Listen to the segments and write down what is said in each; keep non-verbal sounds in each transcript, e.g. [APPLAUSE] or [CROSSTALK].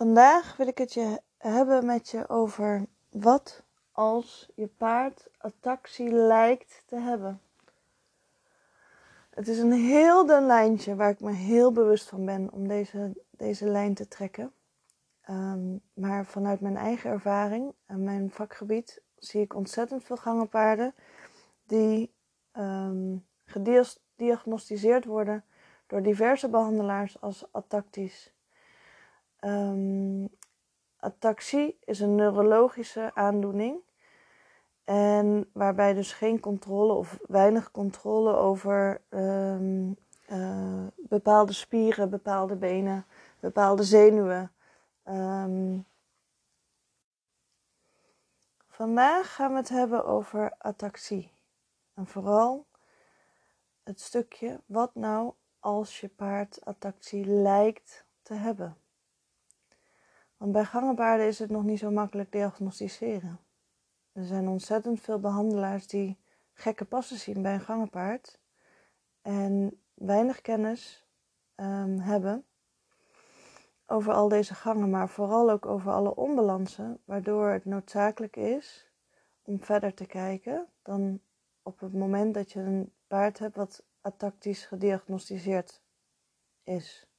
Vandaag wil ik het je hebben met je over wat als je paard attractie lijkt te hebben. Het is een heel dun lijntje waar ik me heel bewust van ben om deze, deze lijn te trekken. Ehm, maar vanuit mijn eigen ervaring en mijn vakgebied zie ik ontzettend veel gangenpaarden die um, gediagnosticeerd worden door diverse behandelaars als atactisch. Um, ataxie is een neurologische aandoening. En waarbij dus geen controle of weinig controle over um, uh, bepaalde spieren, bepaalde benen, bepaalde zenuwen. Um, vandaag gaan we het hebben over ataxie. En vooral het stukje wat nou als je paard attractie lijkt te hebben. Want bij gangenpaarden is het nog niet zo makkelijk diagnosticeren. Er zijn ontzettend veel behandelaars die gekke passen zien bij een gangenpaard en weinig kennis um, hebben over al deze gangen, maar vooral ook over alle onbalansen, waardoor het noodzakelijk is om verder te kijken dan op het moment dat je een paard hebt wat atactisch gediagnosticeerd is.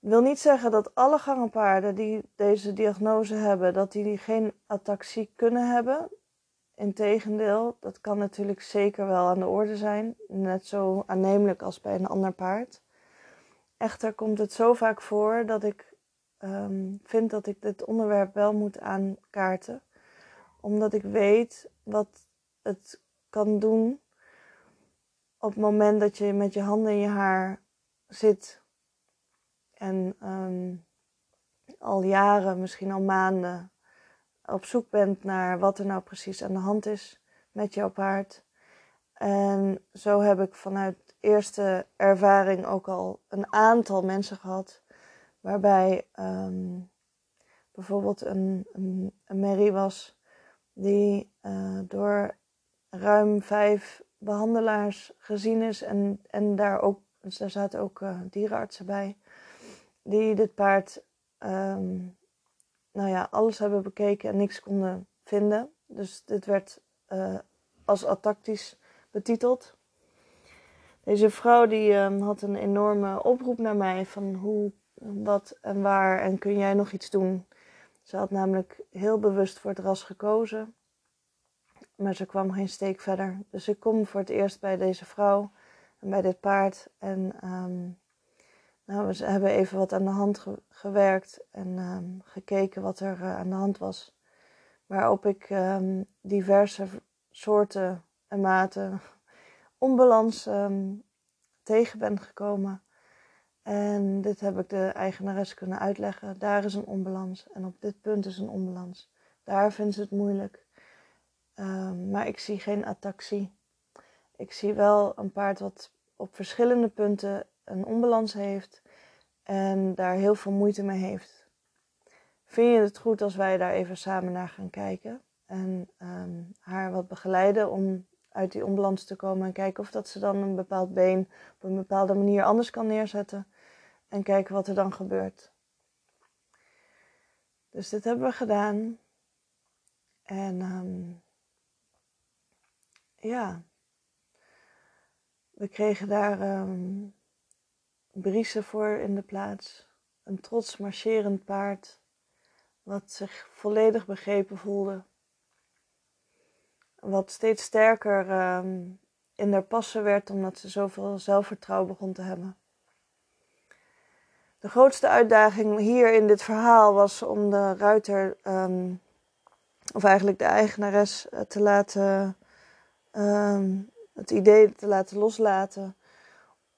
Ik wil niet zeggen dat alle gangenpaarden die deze diagnose hebben, dat die geen ataxie kunnen hebben. Integendeel, dat kan natuurlijk zeker wel aan de orde zijn, net zo aannemelijk als bij een ander paard. Echter komt het zo vaak voor dat ik um, vind dat ik dit onderwerp wel moet aankaarten, omdat ik weet wat het kan doen op het moment dat je met je handen in je haar zit en um, al jaren, misschien al maanden, op zoek bent naar wat er nou precies aan de hand is met jouw paard. En zo heb ik vanuit eerste ervaring ook al een aantal mensen gehad, waarbij um, bijvoorbeeld een, een, Mary was die uh, door ruim vijf behandelaars gezien is en, en daar ook, daar zaten ook uh, dierenartsen bij, die dit paard, um, nou ja, alles hebben bekeken en niks konden vinden. Dus dit werd uh, als atactisch betiteld. Deze vrouw die um, had een enorme oproep naar mij van hoe, wat en waar en kun jij nog iets doen. Ze had namelijk heel bewust voor het ras gekozen maar ze kwam geen steek verder. Dus ik kom voor het eerst bij deze vrouw en bij dit paard. En um, nou, we hebben even wat aan de hand gewerkt en um, gekeken wat er uh, aan de hand was. Waarop ik um, diverse soorten en maten [LAUGHS] onbalans tegen ben gekomen. En dit heb ik de eigenares kunnen uitleggen. Daar is een onbalans en op dit punt is een onbalans. Daar vindt ze het moeilijk. Maar ik zie geen attractie. Ik zie wel een paard wat op verschillende punten een onbalans heeft en daar heel veel moeite mee heeft. Vind je het goed als wij daar even samen naar gaan kijken en um, haar wat begeleiden om uit die onbalans te komen en kijken of dat ze dan een bepaald been op een bepaalde manier anders kan neerzetten en kijken wat er dan gebeurt. Dus dit hebben we gedaan. En um, ja, we kregen daar um, Briesen voor in de plaats. Een trots marcherend paard, wat zich volledig begrepen voelde. Wat steeds sterker um, in haar passen werd, omdat ze zoveel zelfvertrouwen begon te hebben. De grootste uitdaging hier in dit verhaal was om de ruiter, um, of eigenlijk de eigenares, eh, te laten um, het idee te laten loslaten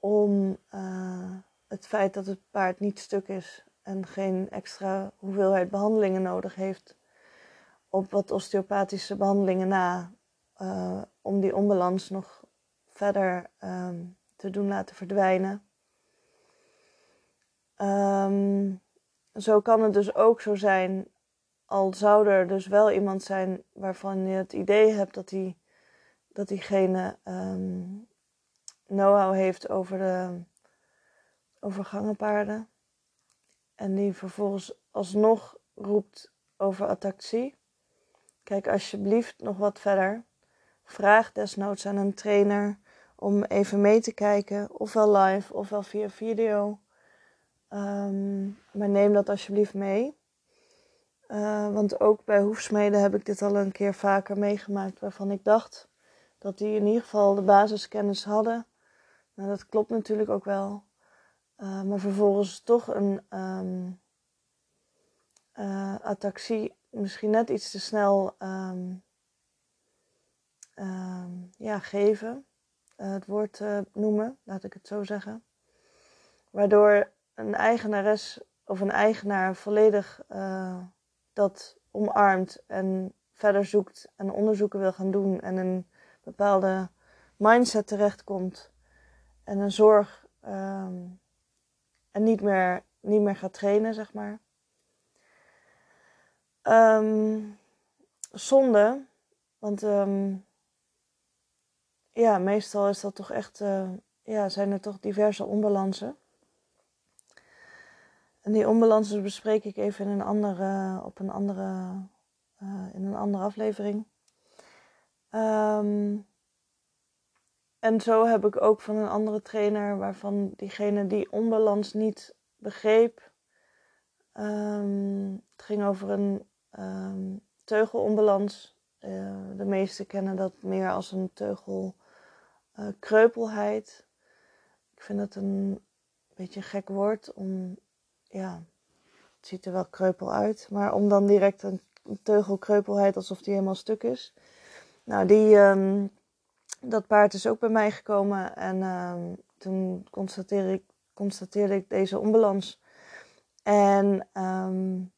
om uh, het feit dat het paard niet stuk is en geen extra hoeveelheid behandelingen nodig heeft op wat osteopathische behandelingen na, uh, om die onbalans nog verder um, te doen laten verdwijnen. Um, zo kan het dus ook zo zijn, al zou er dus wel iemand zijn waarvan je het idee hebt dat hij dat diegene um, know-how heeft over, de, over gangenpaarden. En die vervolgens alsnog roept over attractie. Kijk alsjeblieft nog wat verder. Vraag desnoods aan een trainer om even mee te kijken, ofwel live ofwel via video. Um, maar neem dat alsjeblieft mee. Uh, want ook bij hoefsmeden heb ik dit al een keer vaker meegemaakt, waarvan ik dacht dat die in ieder geval de basiskennis hadden. Nou, dat klopt natuurlijk ook wel. Uh, maar vervolgens toch een um, attractie misschien net iets te snel um, ja, geven. het woord noemen, laat ik het zo zeggen. Waardoor een eigenares of een eigenaar volledig dat omarmt en verder zoekt en onderzoeken wil gaan doen en een bepaalde mindset terechtkomt en een zorg um, en niet meer, niet meer gaat trainen, zeg maar. Um, zonde, want um, ja, meestal is dat toch echt, uh, ja, zijn er toch diverse onbalansen. En die onbalansen bespreek ik even in een andere, op een andere, uh, in een andere aflevering. Um, en zo heb ik ook van een andere trainer, waarvan diegene die onbalans niet begreep. Um, het ging over een um, teugelonbalans. Uh, de meesten kennen dat meer als een teugelkreupelheid. Uh, ik vind het een beetje een gek woord om, ja, het ziet er wel kreupel uit, maar om dan direct een teugelkreupelheid alsof die helemaal stuk is. Nou, die, um, dat paard is ook bij mij gekomen en uh, toen constateerde ik, constateerde ik deze onbalans. En um,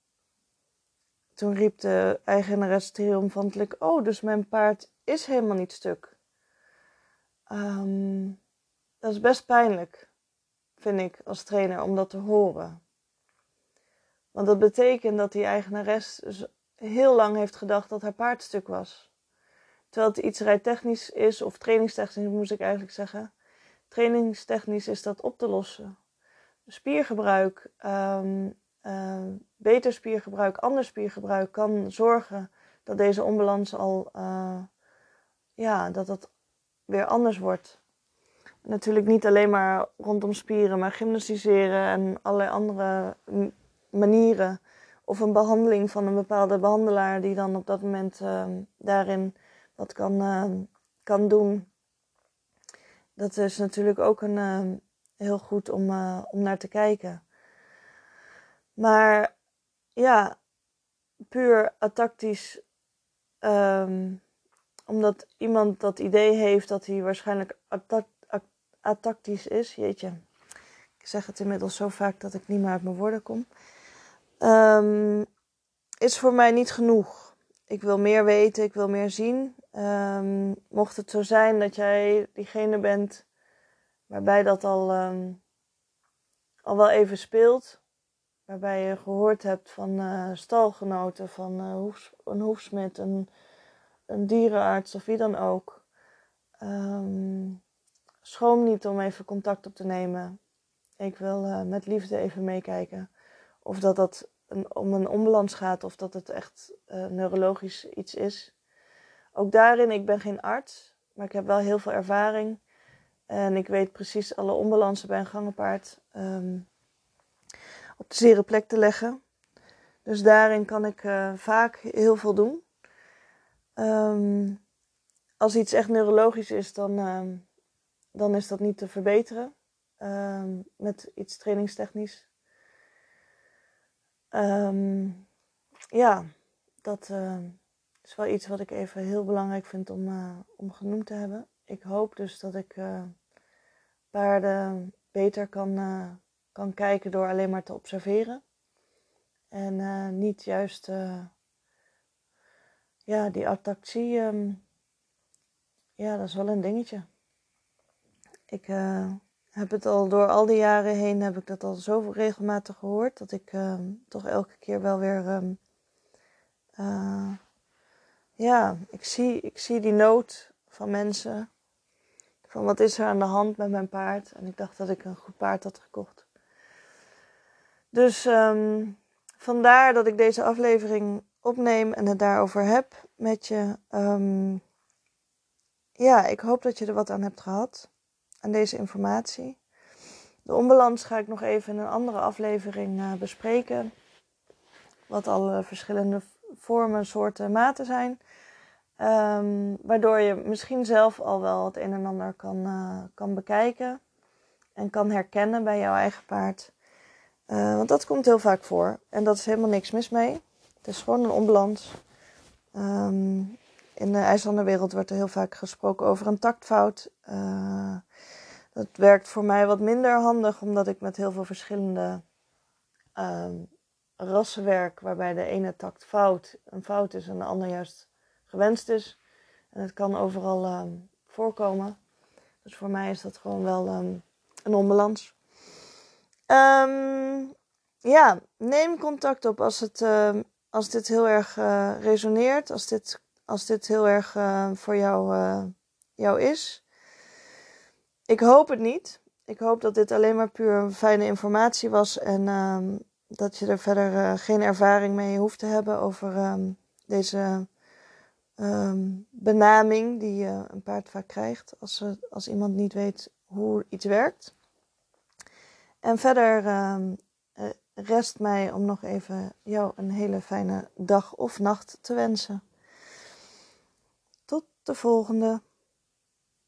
toen riep de eigenares triomfantelijk: Oh, dus mijn paard is helemaal niet stuk. Um, dat is best pijnlijk, vind ik als trainer, om dat te horen. Want dat betekent dat die eigenares dus heel lang heeft gedacht dat haar paard stuk was. Terwijl het iets rijtechnisch is, of trainingstechnisch moet ik eigenlijk zeggen. Trainingstechnisch is dat op te lossen. Spiergebruik, um, uh, beter spiergebruik, ander spiergebruik kan zorgen dat deze onbalans al, uh, ja, dat het weer anders wordt. Natuurlijk niet alleen maar rondom spieren, maar gymnastiseren en allerlei andere manieren. Of een behandeling van een bepaalde behandelaar die dan op dat moment uh, daarin wat kan, uh, kan doen. Dat is natuurlijk ook een, uh, heel goed om, uh, om naar te kijken. Maar ja, puur atactisch, um, omdat iemand dat idee heeft dat hij waarschijnlijk atactisch is. Jeetje, ik zeg het inmiddels zo vaak dat ik niet meer uit mijn woorden kom. Is voor mij niet genoeg. Ik wil meer weten, ik wil meer zien. Um, mocht het zo zijn dat jij diegene bent waarbij dat al, um, al wel even speelt, waarbij je gehoord hebt van uh, stalgenoten, van uh, hoefs, een hoefsmid, een, een dierenarts of wie dan ook. Um, schroom niet om even contact op te nemen. Ik wil uh, met liefde even meekijken of dat dat om een onbalans gaat of dat het echt neurologisch iets is. Ook daarin, ik ben geen arts, maar ik heb wel heel veel ervaring. En ik weet precies alle onbalansen bij een gangenpaard um, op de zere plek te leggen. Dus daarin kan ik uh, vaak heel veel doen. Um, als iets echt neurologisch is, dan, um, dan is dat niet te verbeteren met iets trainingstechnisch. Ja, dat is wel iets wat ik even heel belangrijk vind om, uh, om genoemd te hebben. Ik hoop dus dat ik uh, paarden beter kan, kan kijken door alleen maar te observeren. En niet juist ja, die attractie. Um, ja, dat is wel een dingetje. Ik heb het al door al die jaren heen heb ik dat al zoveel regelmatig gehoord dat ik ehm, toch elke keer wel weer um, ja, ik zie, ik zie die nood van mensen. Van wat is er aan de hand met mijn paard? En ik dacht dat ik een goed paard had gekocht. Dus ehm, vandaar dat ik deze aflevering opneem en het daarover heb met je. Ja, ik hoop dat je er wat aan hebt gehad, deze informatie. De onbalans ga ik nog even in een andere aflevering uh, bespreken. Wat alle verschillende vormen, soorten, maten zijn. Um, waardoor je misschien zelf al wel het een en ander kan, uh, kan bekijken. En kan herkennen bij jouw eigen paard. Want dat komt heel vaak voor. En dat is helemaal niks mis mee. Het is gewoon een onbalans. Um, in de IJslanderwereld wordt er heel vaak gesproken over een taktfout. Uh, dat werkt voor mij wat minder handig, omdat ik met heel veel verschillende um, rassen werk, waarbij de ene takt fout een fout is en de ander juist gewenst is. En het kan overal um, voorkomen. Dus voor mij is dat gewoon wel um, een onbalans. ja, neem contact op als, het, als dit heel erg uh, resoneert, als dit als dit heel erg uh, voor jou, uh, jou is. Ik hoop het niet. Ik hoop dat dit alleen maar puur fijne informatie was en um, dat je er verder uh, geen ervaring mee hoeft te hebben over um, deze um, benaming die een paard vaak krijgt als, als iemand niet weet hoe iets werkt. En verder rest mij om nog even jou een hele fijne dag of nacht te wensen de volgende.